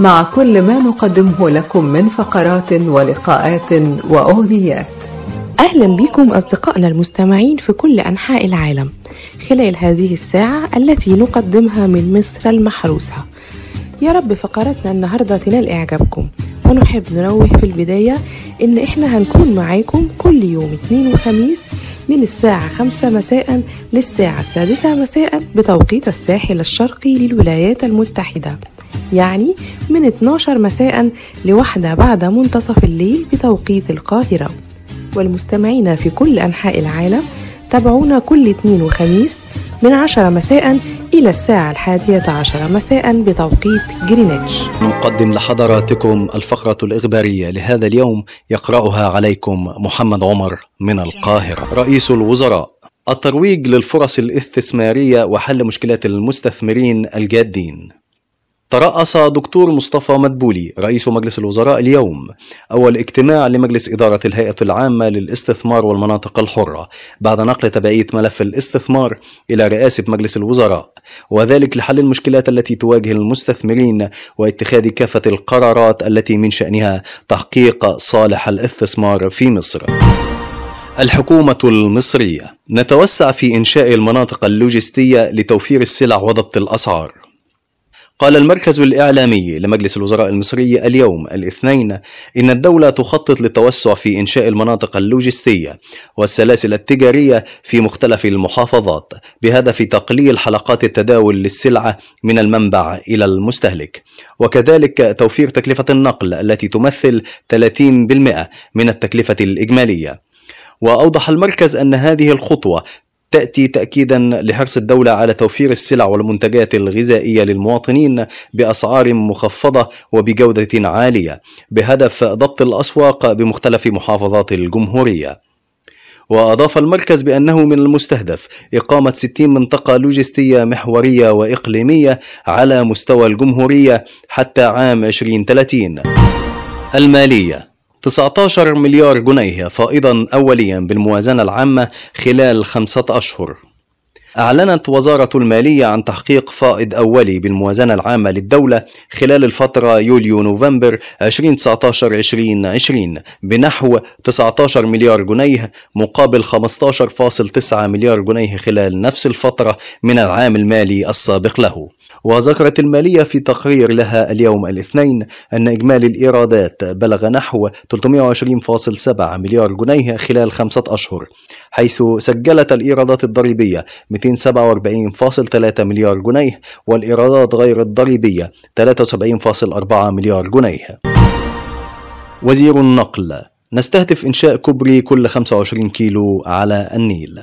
مع كل ما نقدمه لكم من فقرات ولقاءات وأغنيات. أهلا بكم أصدقائنا المستمعين في كل أنحاء العالم خلال هذه الساعة التي نقدمها من مصر المحروسة. يا رب فقراتنا النهاردة تنال إعجابكم. ونحب ننوه في البداية إن إحنا هنكون معاكم كل يوم اثنين وخميس من الساعة خمسة مساء للساعة السادسة مساء بتوقيت الساحل الشرقي للولايات المتحدة. يعني من 12 مساء لواحدة بعد منتصف الليل بتوقيت القاهرة. والمستمعين في كل أنحاء العالم تابعونا كل اثنين وخميس من عشرة مساء إلى الساعة الحادية عشر مساء بتوقيت جرينتش. نقدم لحضراتكم الفقرة الإخبارية لهذا اليوم يقرأها عليكم محمد عمر من القاهرة. رئيس الوزراء الترويج للفرص الاستثمارية وحل مشكلات المستثمرين الجادين. ترأس دكتور مصطفى مدبولي رئيس مجلس الوزراء اليوم أول اجتماع لمجلس إدارة الهيئة العامة للاستثمار والمناطق الحرة بعد نقل تبعية ملف الاستثمار إلى رئاسة مجلس الوزراء وذلك لحل المشكلات التي تواجه المستثمرين واتخاذ كافة القرارات التي من شأنها تحقيق صالح الاستثمار في مصر. الحكومة المصرية نتوسع في إنشاء المناطق اللوجستية لتوفير السلع وضبط الأسعار قال المركز الإعلامي لمجلس الوزراء المصري اليوم الاثنين إن الدولة تخطط للتوسع في إنشاء المناطق اللوجستية والسلاسل التجارية في مختلف المحافظات بهدف تقليل حلقات التداول للسلعة من المنبع إلى المستهلك. وكذلك توفير تكلفة النقل التي تمثل 30% من التكلفة الإجمالية. وأوضح المركز أن هذه الخطوة تأتي تأكيدا لحرص الدولة على توفير السلع والمنتجات الغذائية للمواطنين بأسعار مخفضة وبجودة عالية بهدف ضبط الأسواق بمختلف محافظات الجمهورية. وأضاف المركز بأنه من المستهدف إقامة 60 منطقة لوجستية محورية وإقليمية على مستوى الجمهورية حتى عام 2030. المالية 19 مليار جنيه فائضا أوليا بالموازنة العامة خلال خمسة أشهر. أعلنت وزارة المالية عن تحقيق فائض أولي بالموازنة العامة للدولة خلال الفترة يوليو-نوفمبر 2019-2020 بنحو 19 مليار جنيه مقابل 15.9 مليار جنيه خلال نفس الفترة من العام المالي السابق له. وذكرت المالية في تقرير لها اليوم الاثنين أن إجمالي الإيرادات بلغ نحو 320.7 مليار جنيه خلال خمسة أشهر حيث سجلت الإيرادات الضريبية 247.3 مليار جنيه والإيرادات غير الضريبية 73.4 مليار جنيه. وزير النقل نستهدف إنشاء كوبري كل 25 كيلو على النيل.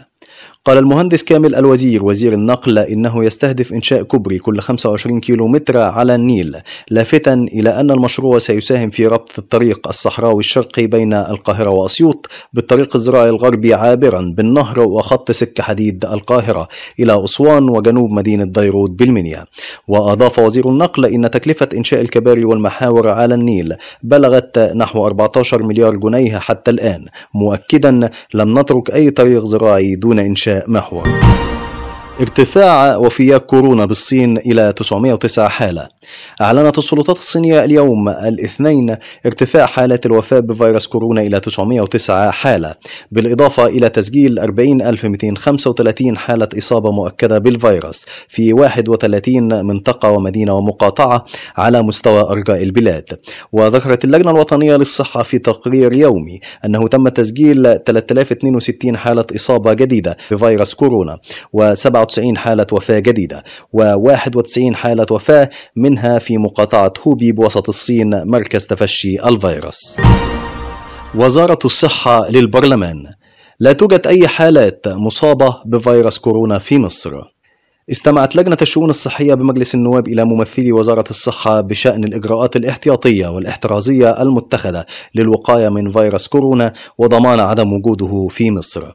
قال المهندس كامل الوزير وزير النقل إنه يستهدف إنشاء كوبري كل 25 كيلو متر على النيل لافتا إلى أن المشروع سيساهم في ربط الطريق الصحراوي الشرقي بين القاهرة وأسيوط بالطريق الزراعي الغربي عابرا بالنهر وخط سكة حديد القاهرة إلى أسوان وجنوب مدينة ديروت بالمنيا. وأضاف وزير النقل إن تكلفة إنشاء الكباري والمحاور على النيل بلغت نحو 14 مليار جنيه حتى الآن. مؤكدا لم نترك أي طريق زراعي دون إنشاء محور ارتفاع وفيات كورونا بالصين إلى 909 حالة. أعلنت السلطات الصينية اليوم الاثنين ارتفاع حالات الوفاة بفيروس كورونا إلى 909 حالة بالإضافة إلى تسجيل 40235 حالة إصابة مؤكدة بالفيروس في 31 منطقة ومدينة ومقاطعة على مستوى أرجاء البلاد. وذكرت اللجنة الوطنية للصحة في تقرير يومي أنه تم تسجيل 3062 حالة إصابة جديدة بفيروس كورونا و97 حالة وفاة جديدة و91 حالة وفاة منها في مقاطعة هوبي بوسط الصين مركز تفشي الفيروس. وزارة الصحة للبرلمان لا توجد أي حالات مصابة بفيروس كورونا في مصر. استمعت لجنة الشؤون الصحية بمجلس النواب إلى ممثلي وزارة الصحة بشأن الإجراءات الاحتياطية والاحترازية المتخذة للوقاية من فيروس كورونا وضمان عدم وجوده في مصر.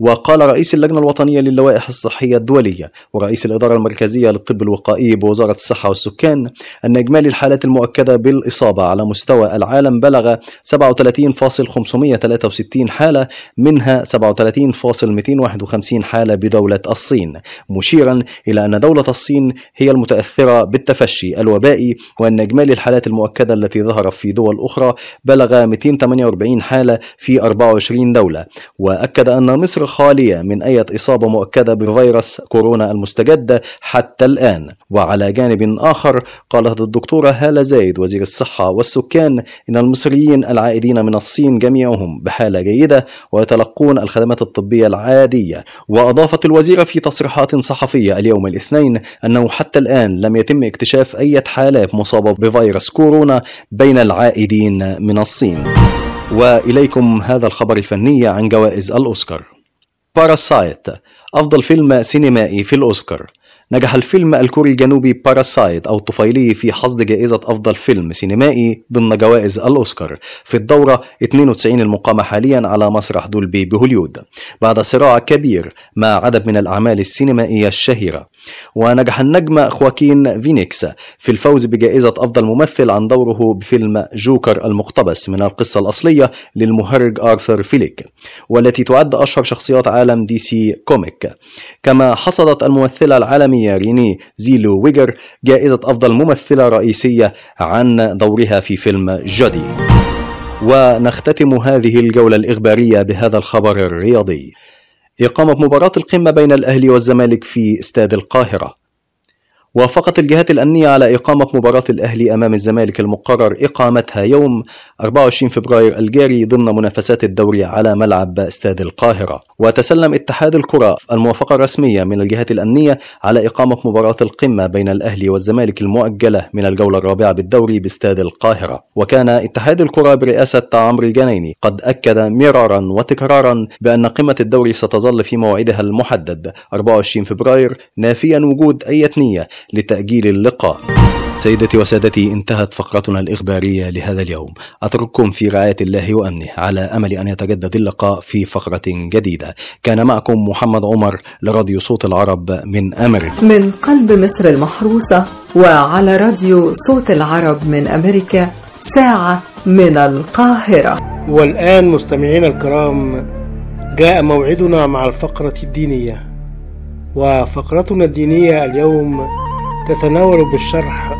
وقال رئيس اللجنة الوطنية للوائح الصحية الدولية ورئيس الإدارة المركزية للطب الوقائي بوزارة الصحة والسكان أن إجمالي الحالات المؤكدة بالإصابة على مستوى العالم بلغ 37,563 حالة منها 37,251 حالة بدولة الصين مشيرا إلى أن دولة الصين هي المتأثرة بالتفشي الوبائي وأن إجمالي الحالات المؤكدة التي ظهرت في دول أخرى بلغ 248 حالة في 24 دولة. وأكد أن مصر خالية من أي إصابة مؤكدة بفيروس كورونا المستجد حتى الآن. وعلى جانب آخر قالت الدكتورة هالة زايد وزير الصحة والسكان إن المصريين العائدين من الصين جميعهم بحالة جيدة ويتلقون الخدمات الطبية العادية. وأضافت الوزيرة في تصريحات صحفية اليوم الاثنين أنه حتى الآن لم يتم اكتشاف أي حالات مصابة بفيروس كورونا بين العائدين من الصين. وإليكم هذا الخبر الفني عن جوائز الأوسكار. باراسايت أفضل فيلم سينمائي في الأوسكار. نجح الفيلم الكوري الجنوبي باراسايت أو الطفيلي في حصد جائزة أفضل فيلم سينمائي ضمن جوائز الأوسكار. في الدورة 92 المقامة حاليا على مسرح دولبي بهوليود. بعد صراع كبير مع عدد من الأعمال السينمائية الشهيرة. ونجح النجم خواكين فينيكس في الفوز بجائزة أفضل ممثل عن دوره بفيلم جوكر المقتبس من القصة الأصلية للمهرج آرثر فيليك والتي تعد أشهر شخصيات عالم دي سي كوميك. كما حصدت الممثلة العالمية ريني زيلو ويجر جائزة أفضل ممثلة رئيسية عن دورها في فيلم جودي. ونختتم هذه الجولة الإخبارية بهذا الخبر الرياضي. إقامة مباراة القمة بين الأهلي والزمالك في استاد القاهرة. وافقت الجهات الأمنية على إقامة مباراة الأهلي أمام الزمالك المقرر إقامتها يوم 24 فبراير الجاري ضمن منافسات الدوري على ملعب استاد القاهرة. وتسلم اتحاد الكرة الموافقة الرسمية من الجهات الأمنية على إقامة مباراة القمة بين الأهلي والزمالك المؤجلة من الجولة الرابعة بالدوري باستاد القاهرة. وكان اتحاد الكرة برئاسة عمرو الجنايني قد أكد مرارا وتكرارا بأن قمة الدوري ستظل في موعدها المحدد. 24 فبراير نافيا وجود أي نية لتأجيل اللقاء. سيدتي وسادتي انتهت فقرتنا الإخبارية لهذا اليوم. أترككم في رعاية الله وأمنه على أمل أن يتجدد اللقاء في فقرة جديدة. كان معكم محمد عمر لراديو صوت العرب من أمريكا. من قلب مصر المحروسة وعلى راديو صوت العرب من أمريكا ساعة من القاهرة. والآن مستمعينا الكرام جاء موعدنا مع الفقرة الدينية. وفقرتنا الدينية اليوم تتناول بالشرح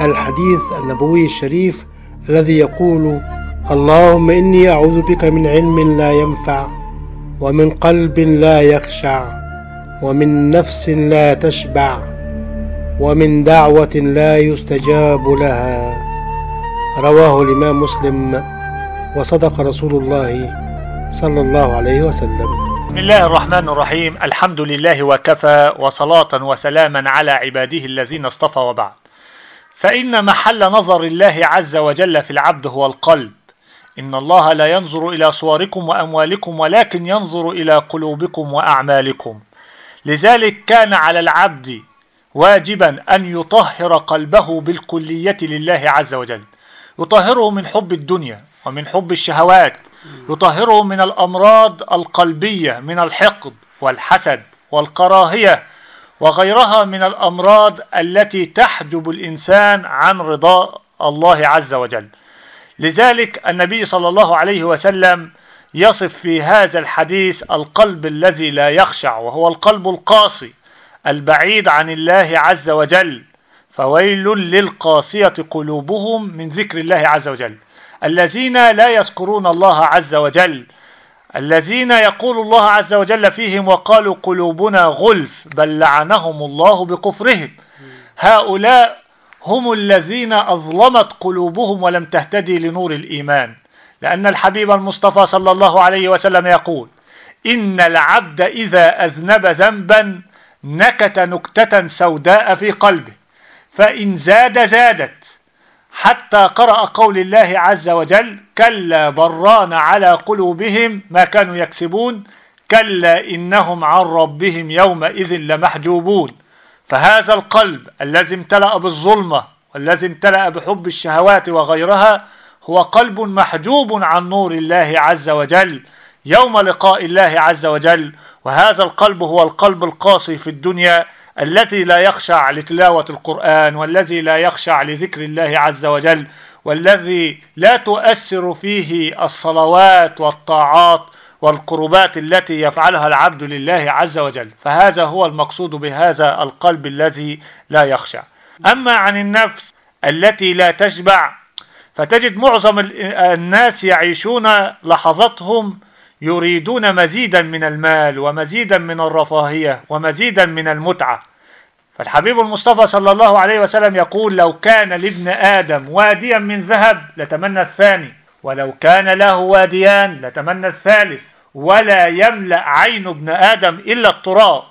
الحديث النبوي الشريف الذي يقول اللهم إني أعوذ بك من علم لا ينفع ومن قلب لا يخشع ومن نفس لا تشبع ومن دعوة لا يستجاب لها. رواه الإمام مسلم وصدق رسول الله صلى الله عليه وسلم. بسم الله الرحمن الرحيم. الحمد لله وكفى وصلاة وسلاما على عباده الذين اصطفى وبعد. فإن محل نظر الله عز وجل في العبد هو القلب. إن الله لا ينظر إلى صوركم وأموالكم ولكن ينظر إلى قلوبكم وأعمالكم. لذلك كان على العبد واجبا أن يطهر قلبه بالكلية لله عز وجل. يطهره من حب الدنيا. ومن حب الشهوات يطهره من الأمراض القلبية من الحقد والحسد والكراهية وغيرها من الأمراض التي تحجب الإنسان عن رضاء الله عز وجل. لذلك النبي صلى الله عليه وسلم يصف في هذا الحديث القلب الذي لا يخشع وهو القلب القاسي البعيد عن الله عز وجل. فويل للقاسية قلوبهم من ذكر الله عز وجل. الذين لا يذكرون الله عز وجل الذين يقول الله عز وجل فيهم وقالوا قلوبنا غلف بل لعنهم الله بكفرهم. هؤلاء هم الذين أظلمت قلوبهم ولم تهتدي لنور الإيمان. لأن الحبيب المصطفى صلى الله عليه وسلم يقول إن العبد إذا أذنب ذنبا نكت نكتة سوداء في قلبه فإن زاد زادت حتى قرأ قول الله عز وجل كلا بران على قلوبهم ما كانوا يكسبون كلا إنهم عن ربهم يومئذ لمحجوبون. فهذا القلب الذي امتلأ بالظلمة والذي امتلأ بحب الشهوات وغيرها هو قلب محجوب عن نور الله عز وجل يوم لقاء الله عز وجل وهذا القلب هو القلب القاسي في الدنيا الذي لا يخشع لتلاوة القرآن والذي لا يخشع لذكر الله عز وجل والذي لا تؤثر فيه الصلوات والطاعات والقربات التي يفعلها العبد لله عز وجل. فهذا هو المقصود بهذا القلب الذي لا يخشع أما عن النفس التي لا تشبع فتجد معظم الناس يعيشون لحظتهم يريدون مزيدا من المال ومزيدا من الرفاهية ومزيدا من المتعة. فالحبيب المصطفى صلى الله عليه وسلم يقول لو كان لابن آدم واديا من ذهب لتمنى الثاني ولو كان له واديان لتمنى الثالث ولا يملأ عين ابن آدم إلا التراب.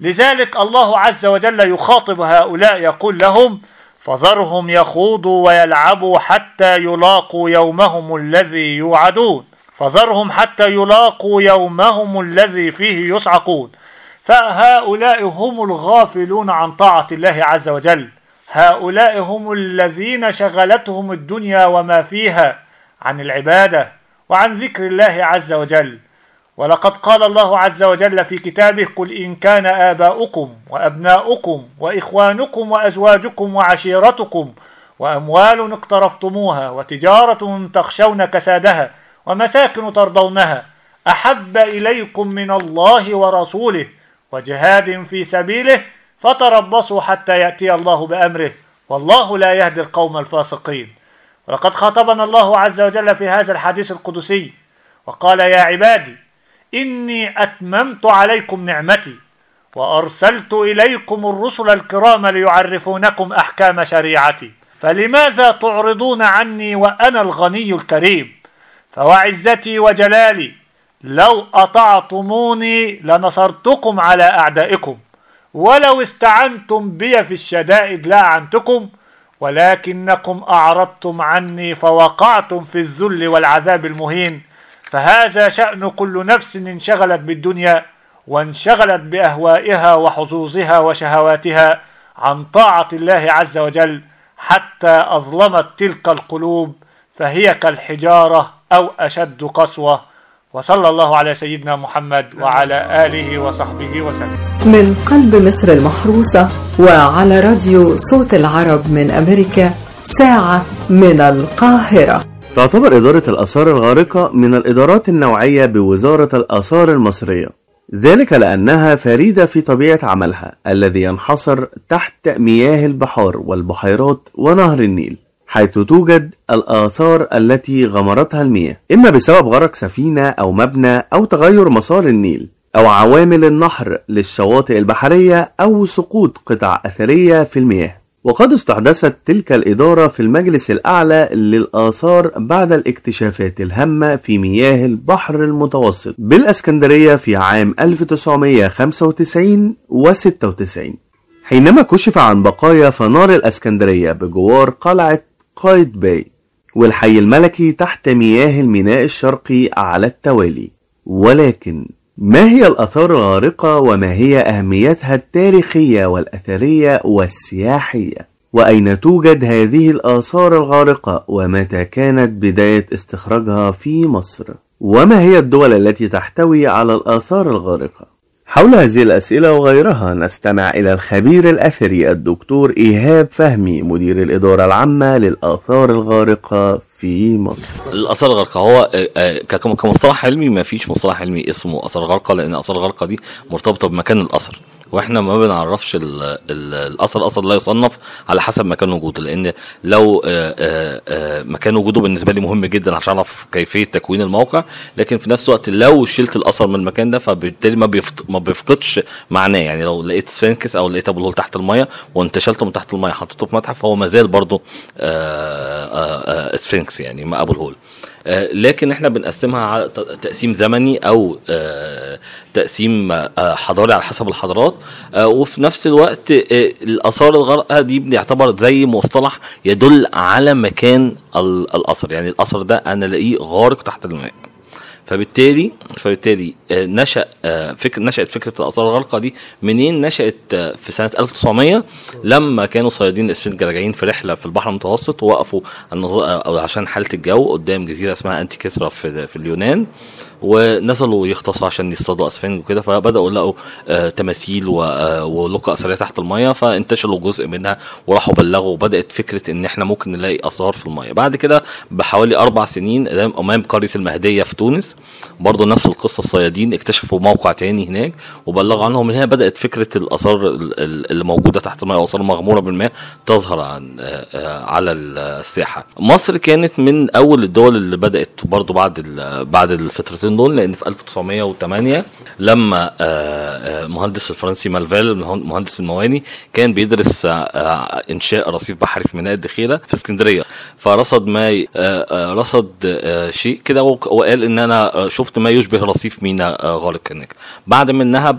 لذلك الله عز وجل يخاطب هؤلاء يقول لهم فذرهم يخوضوا ويلعبوا حتى يلاقوا يومهم الذي يوعدون فذرهم حتى يلاقوا يومهم الذي فيه يصعقون. فهؤلاء هم الغافلون عن طاعة الله عز وجل. هؤلاء هم الذين شغلتهم الدنيا وما فيها عن العبادة وعن ذكر الله عز وجل. ولقد قال الله عز وجل في كتابه قل إن كان آباؤكم وأبناؤكم وإخوانكم وأزواجكم وعشيرتكم وأموال اقترفتموها وتجارة تخشون كسادها ومساكن ترضونها. أحب إليكم من الله ورسوله وجهاد في سبيله فتربصوا حتى يأتي الله بأمره. والله لا يهدي القوم الفاسقين. ولقد خاطبنا الله عز وجل في هذا الحديث القدسي وقال يا عبادي إني أتممت عليكم نعمتي وأرسلت إليكم الرسل الكرام ليعرفونكم أحكام شريعتي. فلماذا تعرضون عني وأنا الغني الكريم؟ فوعزتي وجلالي لو أطعتموني لنصرتكم على أعدائكم ولو استعنتم بي في الشدائد لأعنتكم ولكنكم أعرضتم عني فوقعتم في الذل والعذاب المهين فهذا شأن كل نفس انشغلت بالدنيا وانشغلت بأهوائها وحظوظها وشهواتها عن طاعة الله عز وجل حتى أظلمت تلك القلوب فهي كالحجارة أو أشد قسوة. وصلى الله على سيدنا محمد وعلى آله وصحبه وسلم. من قلب مصر المحروسة وعلى راديو صوت العرب من أمريكا ساعة من القاهرة. تعتبر إدارة الآثار الغارقة من الإدارات النوعية بوزارة الآثار المصرية. ذلك لأنها فريدة في طبيعة عملها الذي ينحصر تحت مياه البحار والبحيرات ونهر النيل حيث توجد الآثار التي غمرتها المياه إما بسبب غرق سفينة أو مبنى أو تغير مسار النيل أو عوامل النحر للشواطئ البحرية أو سقوط قطع أثرية في المياه. وقد استحدثت تلك الإدارة في المجلس الأعلى للآثار بعد الاكتشافات الهامة في مياه البحر المتوسط بالأسكندرية في عام 1995 و 96 حينما كشف عن بقايا فنار الأسكندرية بجوار قلعة قايد باي والحي الملكي تحت مياه الميناء الشرقي على التوالي. ولكن ما هي الآثار الغارقة وما هي أهميتها التاريخية والأثرية والسياحية؟ وأين توجد هذه الآثار الغارقة؟ ومتى كانت بداية استخراجها في مصر؟ وما هي الدول التي تحتوي على الآثار الغارقة؟ حول هذه الأسئلة وغيرها نستمع إلى الخبير الأثري الدكتور إيهاب فهمي مدير الإدارة العامة للآثار الغارقة في مصر. الآثار الغارقة هو آه، آه، كمصطلح علمي ما فيش مصطلح علمي اسمه آثار غارقة لأن الاثار الغارقة دي مرتبطة بمكان الأثر. وإحنا ما بنعرفش ال- ال- الأثر أصلا لا يصنف على حسب مكان وجوده لأن لو آه، آه، آه، مكان وجوده بالنسبة لي مهم جدا عشان أعرف كيفية تكوين الموقع لكن في نفس الوقت لو شلت الأثر من المكان ده فبالتالي ما. ما بيفقدش معناه يعني لو لقيت sphinx أو لقيت أبو الهول تحت المية وانت شلته من تحت المية حطيته في متحف فهو ما زال برضه sphinx يعني أبو الهول لكن إحنا بنقسمها على تقسيم زمني أو آه، تقسيم آه، حضاري على حسب الحضارات. آه، وفي نفس الوقت آه، الآثار الغارقه دي بنعتبر زي مصطلح يدل على مكان ال- الأثر. يعني الأثر ده أنا الاقيه غارق تحت الماء. فبالتالي فبالتالي آه، نشأ آه، فكر نشأت فكرة الآثار الغارقة دي منين؟ نشأت آه، في سنة 1900 لما كانوا صيادين الإسفنج راجعين في رحلة في البحر المتوسط ووقفوا عشان حالة الجو قدام جزيرة اسمها أنتي كسرى في, في اليونان ونزلوا يغطسوا عشان يصطادوا أسفنج وكده فبدأوا لقوا آه تماثيل آه ولقى أثرية تحت المية فانتشلوا جزء منها وراحوا بلغوا وبدأت فكرة إن إحنا ممكن نلاقي آثار في المية. بعد كده بحوالي أربع سنين أمام قرية المهدية في تونس برضه نفس القصة الصيادين اكتشفوا موقع تاني هناك وبلغوا عنهم من هنا بدأت فكرة الآثار ال- ال- اللي موجودة تحت الميه أو اثار مغمورة بالماء تظهر عن آه، على الساحة. مصر كانت من أول الدول اللي بدأت برضه بعد بعد الفترتين دول لأن في 1908 لما آه، آه، مهندس الفرنسي مالفيل مهندس المواني كان بيدرس إنشاء رصيف بحري في ميناء الدخيلة في اسكندرية. فرصد ما رصد شيء كده وق- وقال إن أنا شفت ما يشبه رصيف ميناء. غارق هناك. بعد منها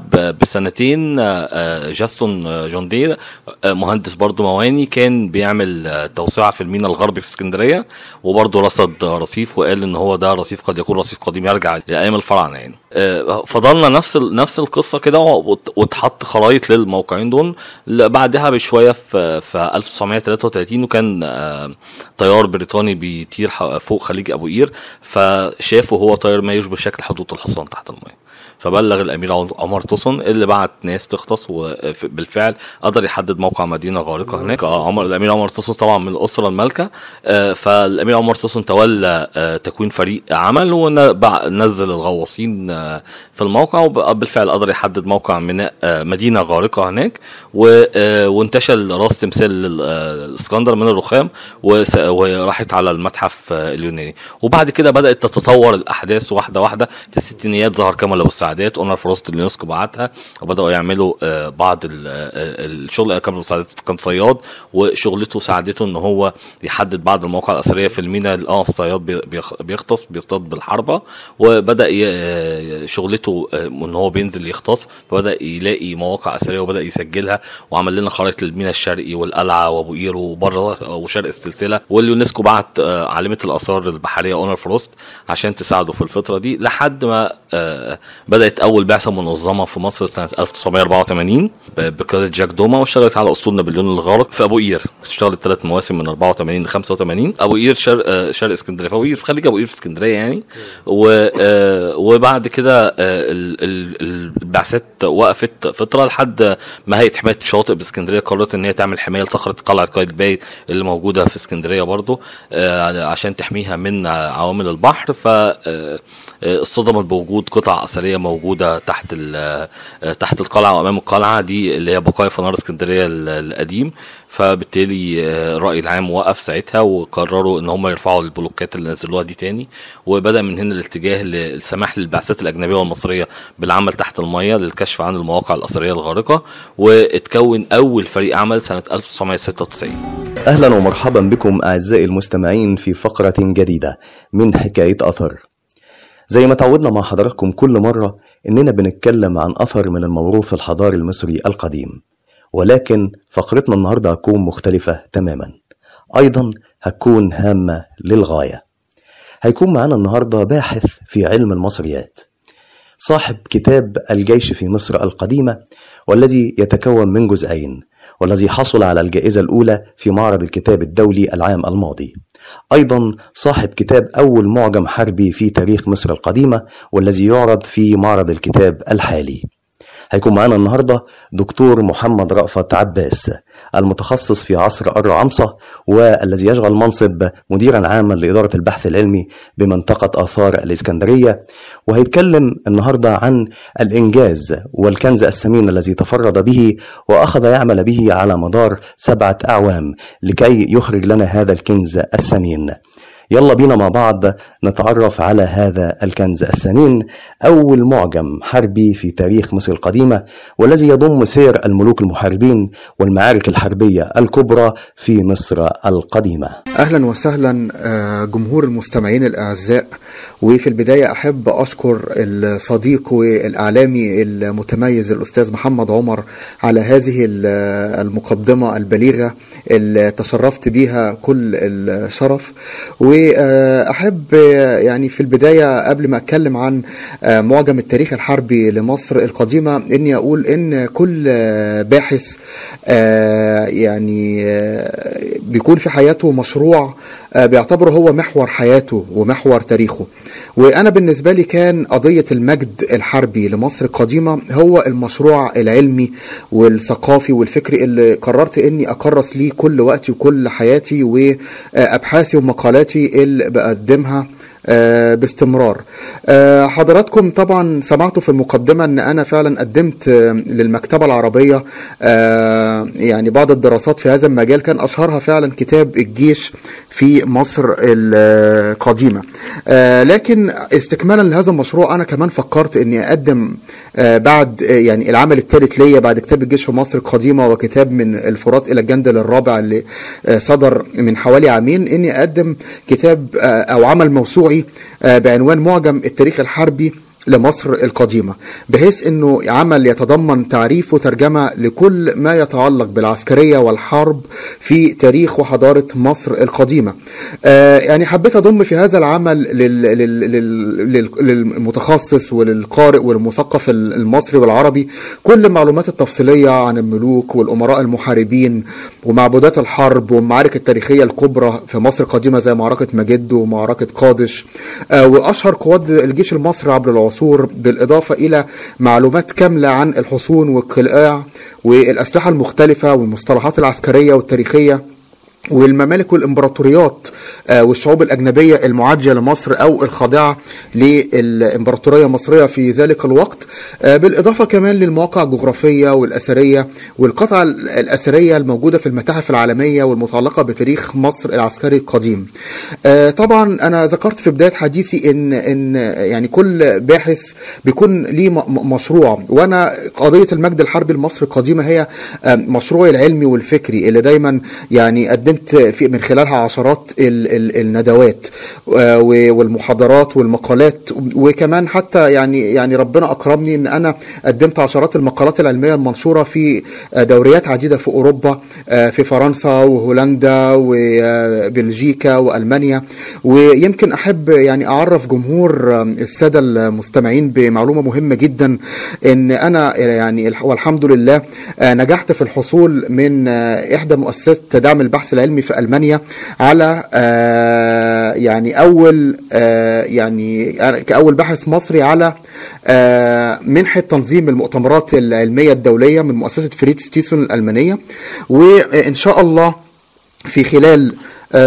بسنتين آه، آه، جاستون آه، جونديه آه، مهندس برضو مواني كان بيعمل توسعة في الميناء الغربي في اسكندرية وبرضه رصد رصيف وقال إن هو ده رصيف قد يكون رصيف قديم يرجع لأيام الفراعنة يعني. فضلنا نفس نفس القصة كده وات- واتحط خرايط للموقعين دول. بعدها بشوية في في 1933 وكان طيار بريطاني بيطير فوق خليج أبو قير فشافه هو طاير ما يشبه شكل حدود الحصان تحت الميه فبلغ الأمير عم- عمر توسن اللي بعت ناس تغطس وبالفعل قدر يحدد موقع مدينة غارقة هناك. آه، عمر الأمير عمر توسن طبعا من الأسرة المالكة. آه، فالأمير عمر توسن تولى آه، تكوين فريق عمل ونزل الغواصين آه، في الموقع وبالفعل قدر يحدد موقع ميناء مدينة غارقة هناك. وانتشل راس تمثال ال- الإسكندر من الرخام وراحت على المتحف اليوناني. وبعد كده بدأت تتطور الأحداث واحدة واحدة في الستينيات ظهر كمال ابو السعدات اونر فروست اليونسكو بعتها وبدأوا يعملوا آه، بعض ال- آه، الشغل السعدات كان صياد وشغلته ساعدته إن هو يحدد بعض المواقع الأثرية في الميناء. آه صياد بي- بيخ- بيغطس بيصطاد بالحربة وبدأ آه، شغلته آه، ان هو بينزل يغطس فبدأ يلاقي مواقع أثرية وبدأ يسجلها وعمل لنا خرائط للميناء الشرقي والقلعة وأبو قير وبره وشرق السلسلة. واليونسكو بعت آه، عالمه الآثار البحرية اونر فروست عشان تساعده في الفترة دي لحد ما آه، بدأت أول بعثة منظمة في مصر سنة 1984 ب- بقيادة جاك دوما واشتغلت على اسطول نابليون الغارق. في أبو قير اشتغلت ثلاث مواسم من 84 ل 85 أبو قير شرق آه، شرق اسكندرية أبو قير في خليج أبو قير في اسكندرية يعني. و آه، وبعد كده آه، ال- ال- البعثات وقفت فترة لحد ما هيئة حماية الشواطئ باسكندرية قررت إن هي تعمل حماية لصخرة قلعة قايتباي اللي موجودة في اسكندرية برضو آه، عشان تحميها من عوامل البحر. ف آه، آه، اصطدمت بوجود قطع أثرية موجودة تحت آه، تحت القلعة وأمام القلعة دي اللي هي بقايا فنار اسكندرية ال- القديم. فبالتالي آه، الراي العام وقف ساعتها وقرروا إن هم يرفعوا البلوكات اللي نزلوها دي تاني. وبدأ من هنا الاتجاه للسماح للبعثات الأجنبية والمصرية بالعمل تحت المية للكشف عن المواقع الأثرية الغارقة واتكون أول فريق عمل سنة 1996 أهلا ومرحبا بكم أعزائي المستمعين في فقرة جديدة من حكاية أثر. زي ما تعودنا مع حضراتكم كل مرة إننا بنتكلم عن أثر من الموروث الحضاري المصري القديم. ولكن فقرتنا النهاردة هتكون مختلفة تماما. أيضا هتكون هامة للغاية. هيكون معانا النهاردة باحث في علم المصريات صاحب كتاب الجيش في مصر القديمة والذي يتكون من جزئين والذي حصل على الجائزة الأولى في معرض الكتاب الدولي العام الماضي. أيضا صاحب كتاب أول معجم حربي في تاريخ مصر القديمة والذي يعرض في معرض الكتاب الحالي. هيكون معانا النهاردة دكتور محمد رأفت عباس المتخصص في عصر الرعمصة والذي يشغل منصب مديرا عاما لإدارة البحث العلمي بمنطقة آثار الإسكندرية. وهيتكلم النهاردة عن الإنجاز والكنز الثمين الذي تفرد به وأخذ يعمل به على مدار سبعة أعوام لكي يخرج لنا هذا الكنز الثمين يلا بينا مع بعض نتعرف على هذا الكنز الثمين أول معجم حربي في تاريخ مصر القديمة والذي يضم سير الملوك المحاربين والمعارك الحربية الكبرى في مصر القديمة. أهلا وسهلا آه، جمهور المستمعين الأعزاء وفي البداية أحب أشكر الصديق والإعلامي المتميز الأستاذ محمد عمر على هذه ال- المقدمة البليغة اللي تشرفت بها كل الشرف. وأحب يعني في البداية قبل ما أتكلم عن معجم التاريخ الحربي لمصر القديمة إني أقول إن كل باحث آه، يعني آه، بيكون في حياته مشروع آه، بيعتبره هو محور حياته ومحور تاريخه. وأنا بالنسبة لي كان قضية المجد الحربي لمصر القديمة هو المشروع العلمي والثقافي والفكري اللي قررت إني أكرس ليه كل وقتي وكل حياتي وأبحاثي ومقالاتي اللي بقدمها. باستمرار. آه، حضراتكم طبعا سمعتوا في المقدمة إن أنا فعلا قدمت آه، للمكتبة العربية آه، يعني بعض الدراسات في هذا المجال. كان أشهرها فعلا كتاب الجيش في مصر القديمة. آه، لكن استكمالا لهذا المشروع أنا كمان فكرت إني أقدم آه، بعد آه، يعني العمل الثالث ليا بعد كتاب الجيش في مصر القديمة وكتاب من الفرات إلى الجندل الرابع اللي آه، صدر من حوالي عامين إني أقدم كتاب آه، أو عمل موسوعي آه، بعنوان معجم التاريخ الحربي لمصر القديمة بحيث إنه عمل يتضمن تعريف وترجمة لكل ما يتعلق بالعسكرية والحرب في تاريخ وحضارة مصر القديمة. آه يعني حبيت أضم في هذا العمل لل لل لل لل للمتخصص وللقارئ والمثقف المصري والعربي كل المعلومات التفصيلية عن الملوك والأمراء المحاربين ومعبودات الحرب والمعارك التاريخية الكبرى في مصر القديمة زي معركة مجدو ومعركة قادش. آه وأشهر قوات الجيش المصري عبر العصور. بالإضافة إلى معلومات كاملة عن الحصون والقلاع والأسلحة المختلفة والمصطلحات العسكرية والتاريخية. والممالك والإمبراطوريات آه، والشعوب الأجنبية المعاديه لمصر أو الخاضعة للإمبراطورية المصرية في ذلك الوقت آه، بالإضافة كمان للمواقع الجغرافية والأثرية والقطع الأثرية الموجودة في المتاحف العالمية والمتعلقة بتاريخ مصر العسكري القديم. آه، طبعا أنا ذكرت في بداية حديثي ان إن يعني كل باحث بيكون ليه مشروع وأنا قضية المجد الحربي لمصر القديمة هي مشروعي العلمي والفكري اللي دايما يعني قدمت في من خلالها عشرات ال ال الندوات آه، والمحاضرات والمقالات وكمان حتى يعني يعني ربنا أكرمني إن أنا قدمت عشرات المقالات العلمية المنشورة في آه، دوريات عديدة في أوروبا آه، في فرنسا وهولندا وبلجيكا وألمانيا. ويمكن أحب يعني أعرف جمهور السادة المستمعين بمعلومة مهمة جدا إن أنا يعني الح- والحمد لله نجحت في الحصول من إحدى مؤسسات دعم البحث العلمي في ألمانيا على آه، يعني أول آه، يعني كأول باحث مصري على آه، منحة تنظيم المؤتمرات العلمية الدولية من مؤسسة فريتز تيسن الألمانية وإن شاء الله في خلال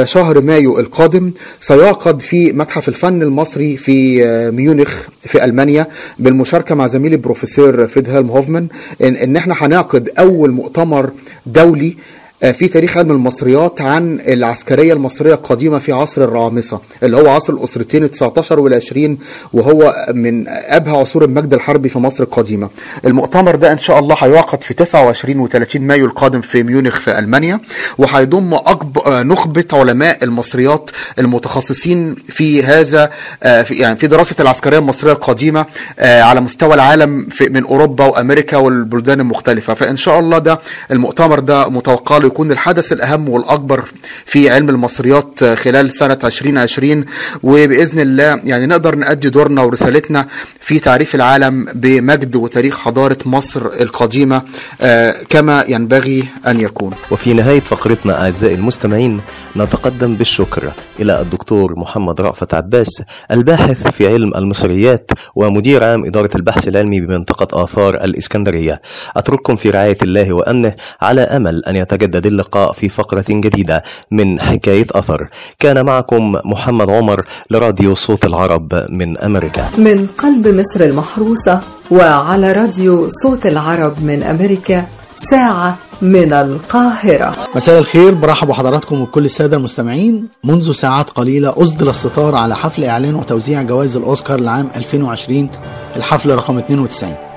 شهر مايو القادم سيعقد في متحف الفن المصري في ميونخ في ألمانيا بالمشاركة مع زميلي بروفيسور فريدهلم هوفمان. إن, إحنا هنعقد أول مؤتمر دولي في تاريخ علم المصريات عن العسكرية المصرية القديمة في عصر الرعامسة اللي هو عصر الأسرتين ال 19 وال 20 وهو من أبهى عصور المجد الحربي في مصر القديمة. المؤتمر ده إن شاء الله هيعقد في 29 و30 مايو القادم في ميونخ في ألمانيا وهيضم اكبر نخبة علماء المصريات المتخصصين في هذا آه، في يعني في دراسة العسكرية المصرية القديمة آه، على مستوى العالم من أوروبا وأمريكا والبلدان المختلفة فإن شاء الله ده المؤتمر ده متوقع يكون الحدث الأهم والأكبر في علم المصريات خلال سنة 2020 وبإذن الله يعني نقدر نأدي دورنا ورسالتنا في تعريف العالم بمجد وتاريخ حضارة مصر القديمة آه، كما ينبغي أن يكون. وفي نهاية فقرتنا أعزائي المستمعين نتقدم بالشكر إلى الدكتور محمد رأفت عباس الباحث في علم المصريات ومدير عام إدارة البحث العلمي بمنطقة آثار الإسكندرية. أترككم في رعاية الله وأمنه على أمل أن يتجدد اللقاء في فقرة جديدة من حكاية أثر. كان معكم محمد عمر لراديو صوت العرب من أمريكا. من قلب مصر المحروسة وعلى راديو صوت العرب من أمريكا ساعة من القاهرة. مساء الخير برحب بحضراتكم وبكل السادة المستمعين. منذ ساعات قليلة أصدر الستار على حفل إعلان وتوزيع جوائز الأوسكار لعام 2020 الحفل رقم 92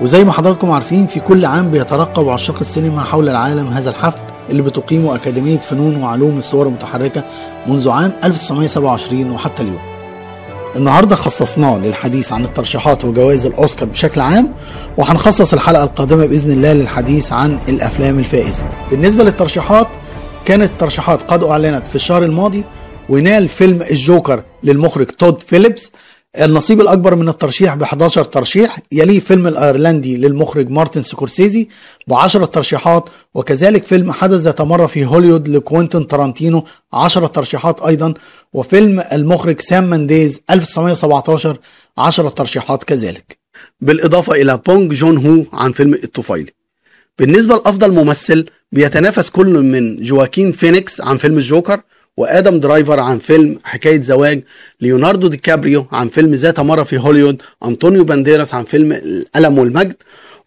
وزي ما حضراتكم عارفين في كل عام بيترقب عشاق السينما حول العالم هذا الحفل اللي بتقيمه أكاديمية فنون وعلوم الصور المتحركة منذ عام 1927 وحتى اليوم. النهارده خصصناه للحديث عن الترشيحات وجوائز الأوسكار بشكل عام وهنخصص الحلقة القادمة بإذن الله للحديث عن الأفلام الفائزة. بالنسبة للترشيحات كانت الترشيحات قد أعلنت في الشهر الماضي ونال فيلم الجوكر للمخرج تود فيليبس. النصيب الأكبر من الترشيح ب 11 ترشيح يليه فيلم الأيرلندي للمخرج مارتن سكورسيزي ب 10 ترشيحات وكذلك فيلم حدث ذات مرة في هوليوود لكوينتين تارانتينو 10 ترشيحات أيضا وفيلم المخرج سام مانديز 1917 10 ترشيحات كذلك. بالإضافة إلى بونج جون هو عن فيلم الطفيلي. بالنسبة لأفضل ممثل بيتنافس كل من جواكين فينيكس عن فيلم الجوكر وآدم درايفر عن فيلم حكاية زواج ليوناردو دي كابريو عن فيلم ذات مرة في هوليوود أنطونيو بانديراس عن فيلم الألم والمجد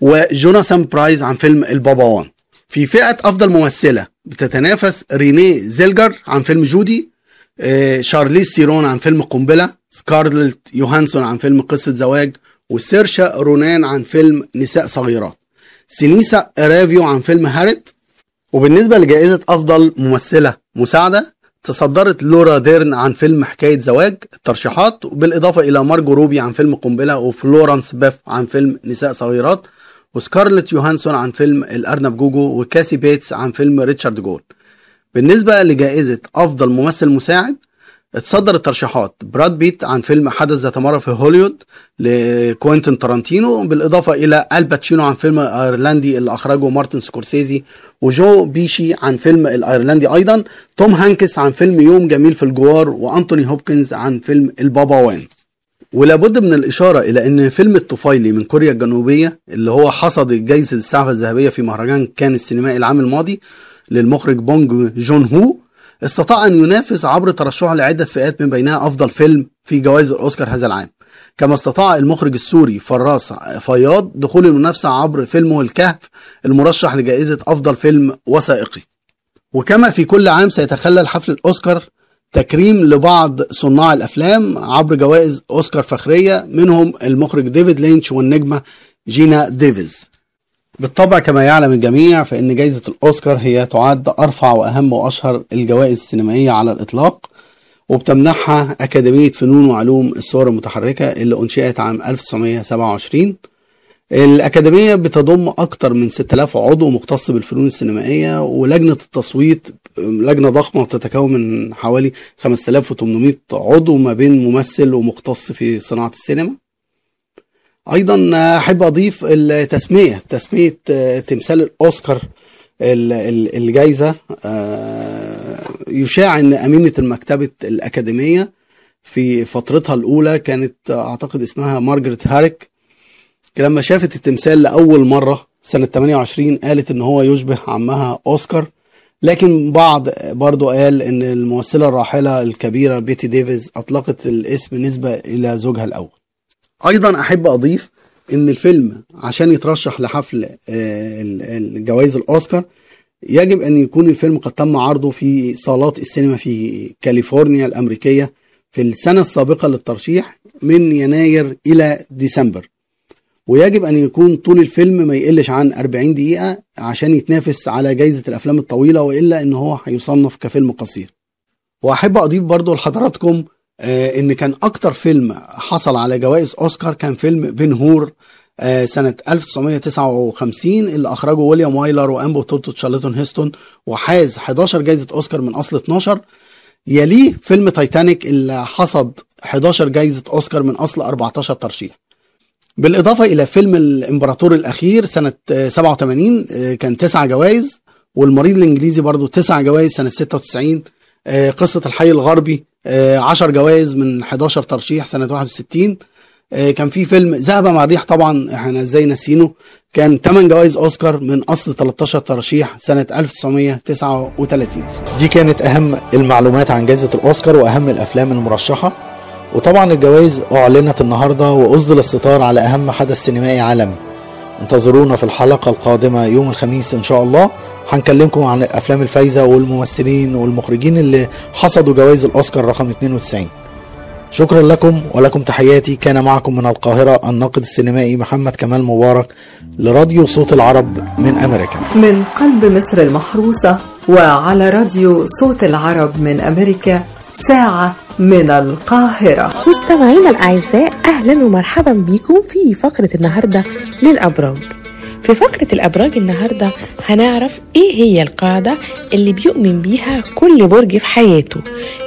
وجوناثان برايز عن فيلم البابا وان في فئة أفضل ممثلة بتتنافس رينيه زيلجر عن فيلم جودي آه، شارليز سيرون عن فيلم قنبلة سكارلت يوهانسون عن فيلم قصة زواج وسيرشا رونان عن فيلم نساء صغيرات. سينثيا إريفو عن فيلم هاريت وبالنسبة لجائزة أفضل ممثلة مساعدة تصدرت لورا ديرن عن فيلم حكاية زواج الترشيحات بالإضافة إلى مارجو روبي عن فيلم قنبلة وفلورانس بيو عن فيلم نساء صغيرات وسكارلت يوهانسون عن فيلم الأرنب جوجو وكاثي بيتس عن فيلم ريتشارد جول. بالنسبة لجائزة أفضل ممثل مساعد اتصدر الترشيحات براد بيت عن فيلم حدث ذات مرة في هوليوود لكوينتين تارانتينو بالإضافة إلى آل باتشينو عن فيلم الأيرلندي اللي أخرجه مارتن سكورسيزي وجو بيشي عن فيلم الأيرلندي أيضا توم هانكس عن فيلم يوم جميل في الجوار وأنتوني هوبكنز عن فيلم البابا وان ولابد من الإشارة إلى أن فيلم الطفيلي من كوريا الجنوبية اللي هو حصد جائزة السعفة الذهبية في مهرجان كان السينمائي العام الماضي للمخرج بونج جون هو استطاع أن ينافس عبر ترشحه لعدة فئات من بينها أفضل فيلم في جوائز الأوسكار هذا العام. كما استطاع المخرج السوري فراس فياض دخول المنافسة عبر فيلمه الكهف المرشح لجائزة أفضل فيلم وثائقي. وكما في كل عام سيتخلل حفل الأوسكار تكريم لبعض صناع الأفلام عبر جوائز أوسكار فخرية منهم المخرج ديفيد لينش والنجمة جينا ديفيز. بالطبع كما يعلم الجميع فإن جائزة الأوسكار هي تعد أرفع وأهم وأشهر الجوائز السينمائية على الإطلاق وبتمنحها أكاديمية فنون وعلوم الصور المتحركة اللي أنشئت عام 1927 الأكاديمية بتضم أكثر من 6000 عضو مختص بالفنون السينمائية ولجنة التصويت لجنة ضخمة وتتكون من حوالي 5800 عضو ما بين ممثل ومختص في صناعة السينما. أيضا أحب أضيف التسمية تسمية تمثال الأوسكار الجائزه يشاع ان أمينة المكتبة الأكاديمية في فترتها الأولى كانت أعتقد اسمها مارجريت هاريك. لما شافت التمثال لأول مرة سنة 28 قالت إن هو يشبه عمها أوسكار. لكن بعض برضو قال إن الممثلة الراحلة الكبيرة بيتي ديفيز أطلقت الاسم نسبة إلى زوجها الأول. أيضا أحب أضيف إن الفيلم عشان يترشح لحفل الجوائز الأوسكار يجب أن يكون الفيلم قد تم عرضه في صالات السينما في كاليفورنيا الأمريكية في السنة السابقة للترشيح من يناير إلى ديسمبر. ويجب أن يكون طول الفيلم ما يقلش عن 40 دقيقة عشان يتنافس على جائزه الأفلام الطويلة وإلا إن هو هيصنف كفيلم قصير. وأحب أضيف برضو لحضراتكم آه إن كان أكتر فيلم حصل على جوائز أوسكار كان فيلم بن هور آه سنة 1959 اللي أخرجه ويليام وايلر وبطولة تشارلتون هيستون وحاز 11 جائزة أوسكار من أصل 12 يليه فيلم تايتانيك اللي حصد 11 جائزة أوسكار من أصل 14 ترشيح. بالإضافة إلى فيلم الإمبراطور الأخير سنة 87 آه كان 9 جوائز والمريض الإنجليزي برضو 9 جوائز سنة 96 قصة الحي الغربي 10 جوائز من 11 ترشيح سنة 61 كان في فيلم ذهب مع الريح طبعا إحنا إزاي ناسينه كان 8 جوائز أوسكار من أصل 13 ترشيح سنة 1939 دي كانت أهم المعلومات عن جائزة الأوسكار وأهم الأفلام المرشحة. وطبعا الجوائز أعلنت النهاردة وأصدر الستار على أهم حدث سينمائي عالمي. انتظرونا في الحلقة القادمة يوم الخميس إن شاء الله. هنكلمكم عن الأفلام الفايزة والممثلين والمخرجين اللي حصدوا جوائز الأوسكار رقم 92 شكرا لكم ولكم تحياتي. كان معكم من القاهرة الناقد السينمائي محمد كمال مبارك لراديو صوت العرب من أمريكا. من قلب مصر المحروسة وعلى راديو صوت العرب من أمريكا ساعة من القاهرة. مستمعينا الأعزاء أهلا ومرحبا بكم في فقرة النهاردة للأبراج. في فقرة الأبراج النهاردة هنعرف إيه هي القاعدة اللي بيؤمن بيها كل برج في حياته.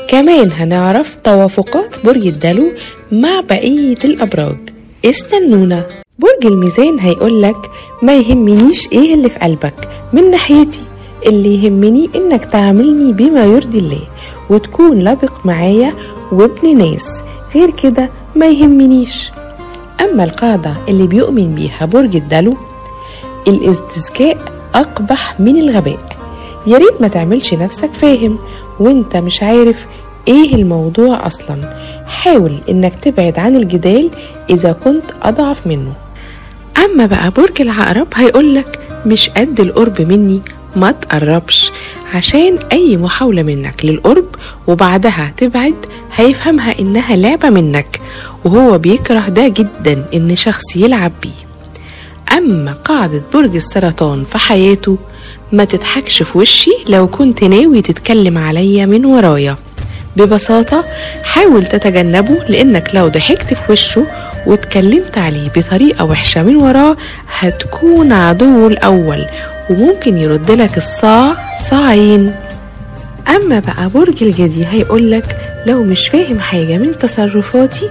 كمان هنعرف توافقات برج الدلو مع بقية الأبراج. استنونا. برج الميزان هيقولك ما يهمنيش إيه اللي في قلبك. من ناحيتي اللي يهمني إنك تعاملني بما يرضي الله. وتكون لبق معايا وابن ناس. غير كده ما يهمنيش. أما القاعدة اللي بيؤمن بيها برج الدلو الاستذكاء أقبح من الغباء. يا ريت ما تعملش نفسك فاهم وانت مش عارف إيه الموضوع أصلا. حاول إنك تبعد عن الجدال إذا كنت أضعف منه. أما بقى برج العقرب هيقولك مش قد القرب مني ما تقربش. عشان أي محاولة منك للقرب وبعدها تبعد هيفهمها إنها لعبة منك وهو بيكره ده جدا إن شخص يلعب بيه. أما قاعدة برج السرطان في حياته ما تضحكش في وشي لو كنت ناوي تتكلم عليا من ورايا. ببساطة حاول تتجنبه لأنك لو ضحكت في وشه واتكلمت عليه بطريقة وحشة من وراه هتكون عدوه الأول وممكن يرد لك الصاع صاعين. أما بقى برج الجدي هيقولك لو مش فاهم حاجة من تصرفاتي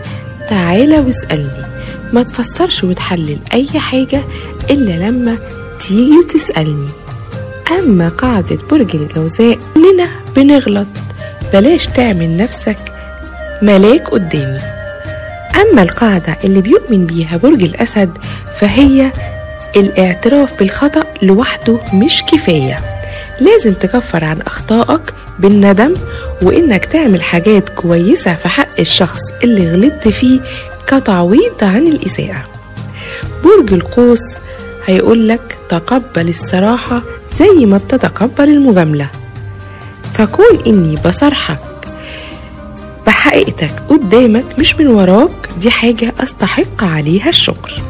تعالى واسألني. ما تفسرش وتحلل أي حاجة إلا لما تيجي وتسألني. أما قاعدة برج الجوزاء كلنا بنغلط. بلاش تعمل نفسك ملاك قدامي. أما القاعدة اللي بيؤمن بيها برج الأسد فهي الاعتراف بالخطأ لوحده مش كفاية. لازم تكفر عن أخطائك بالندم وإنك تعمل حاجات كويسة في حق الشخص اللي غلطت فيه كتعويض عن الإساءة. برج القوس هيقولك تقبل الصراحة زي ما بتتقبل المجاملة. فكون إني بصرحك بحقيقتك قدامك مش من وراك دي حاجة أستحق عليها الشكر.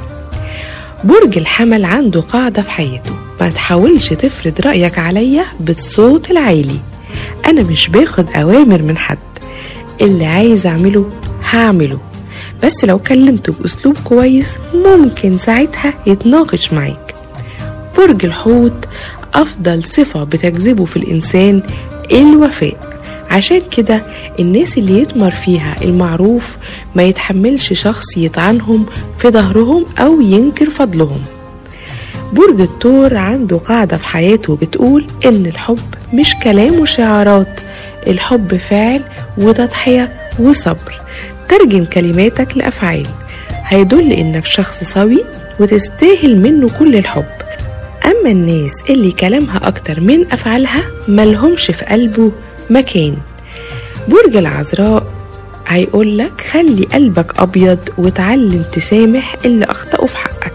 برج الحمل عنده قاعدة في حياته. ما تحاولش تفرض رأيك عليا بالصوت العالي. أنا مش باخد أوامر من حد. اللي عايز أعمله هعمله. بس لو كلمته بأسلوب كويس ممكن ساعتها يتناقش معاك. برج الحوت أفضل صفة بتجذبه في الإنسان الوفاء. عشان كده الناس اللي يتمر فيها المعروف ما يتحملش شخص يطعنهم في ظهرهم أو ينكر فضلهم. برج الثور عنده قاعدة في حياته بتقول إن الحب مش كلام وشعارات الحب فعل وتضحية وصبر. ترجم كلماتك لأفعال. هيدل إنك شخص سوي وتستاهل منه كل الحب. أما الناس اللي كلامها أكتر من أفعالها ملهمش في قلبه مكان. برج العذراء هيقولك خلي قلبك أبيض وتعلم تسامح اللي أخطأوا في حقك.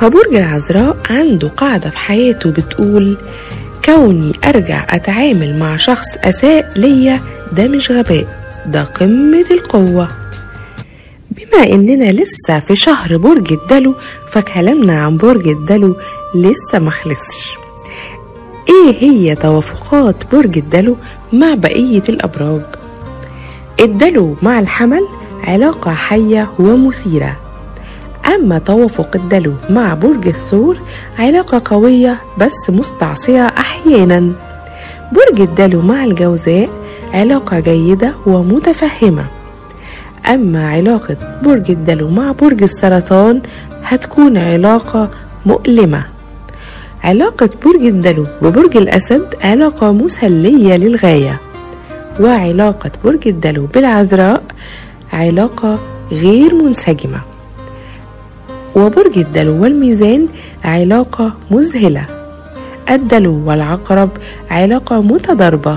فبرج العذراء عنده قاعدة في حياته بتقول كوني أرجع أتعامل مع شخص أساء ليا ده مش غباء ده قمة القوة. بما إننا لسه في شهر برج الدلو فكلامنا عن برج الدلو لسه مخلصش إيه هي توافقات برج الدلو مع بقية الأبراج. الدلو مع الحمل علاقة حية ومثيرة. أما توافق الدلو مع برج الثور علاقة قوية بس مستعصية أحيانا. برج الدلو مع الجوزاء علاقة جيدة ومتفهمة. أما علاقة برج الدلو مع برج السرطان هتكون علاقة مؤلمة. علاقة برج الدلو وبرج الأسد علاقة مسلية للغاية. وعلاقة برج الدلو بالعذراء علاقة غير منسجمة. وبرج الدلو والميزان علاقة مذهلة. الدلو والعقرب علاقة متضاربة.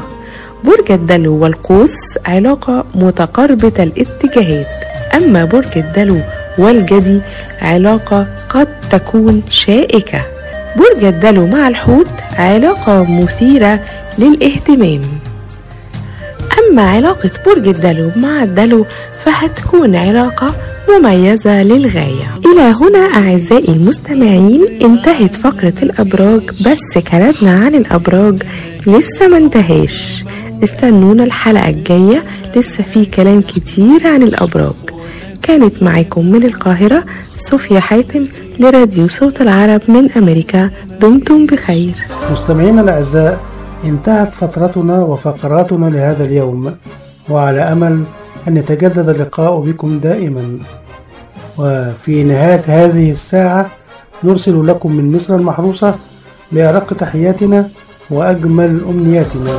برج الدلو والقوس علاقة متقاربة الاتجاهات. أما برج الدلو والجدي علاقة قد تكون شائكة. برج الدلو مع الحوت علاقة مثيرة للاهتمام. أما علاقة برج الدلو مع الدلو فهتكون علاقة مميزة للغاية. إلى هنا أعزائي المستمعين انتهت فقرة الأبراج بس كلامنا عن الأبراج لسه ما انتهاش. استنونا الحلقة الجاية لسه في كلام كتير عن الأبراج. كانت معاكم من القاهرة صوفيا حاتم لراديو صوت العرب من أمريكا. دمتم بخير. مستمعينا الأعزاء انتهت فترتنا وفقراتنا لهذا اليوم وعلى أمل أن يتجدد اللقاء بكم دائما. وفي نهاية هذه الساعة نرسل لكم من مصر المحروسة بأرق تحياتنا وأجمل أمنياتنا.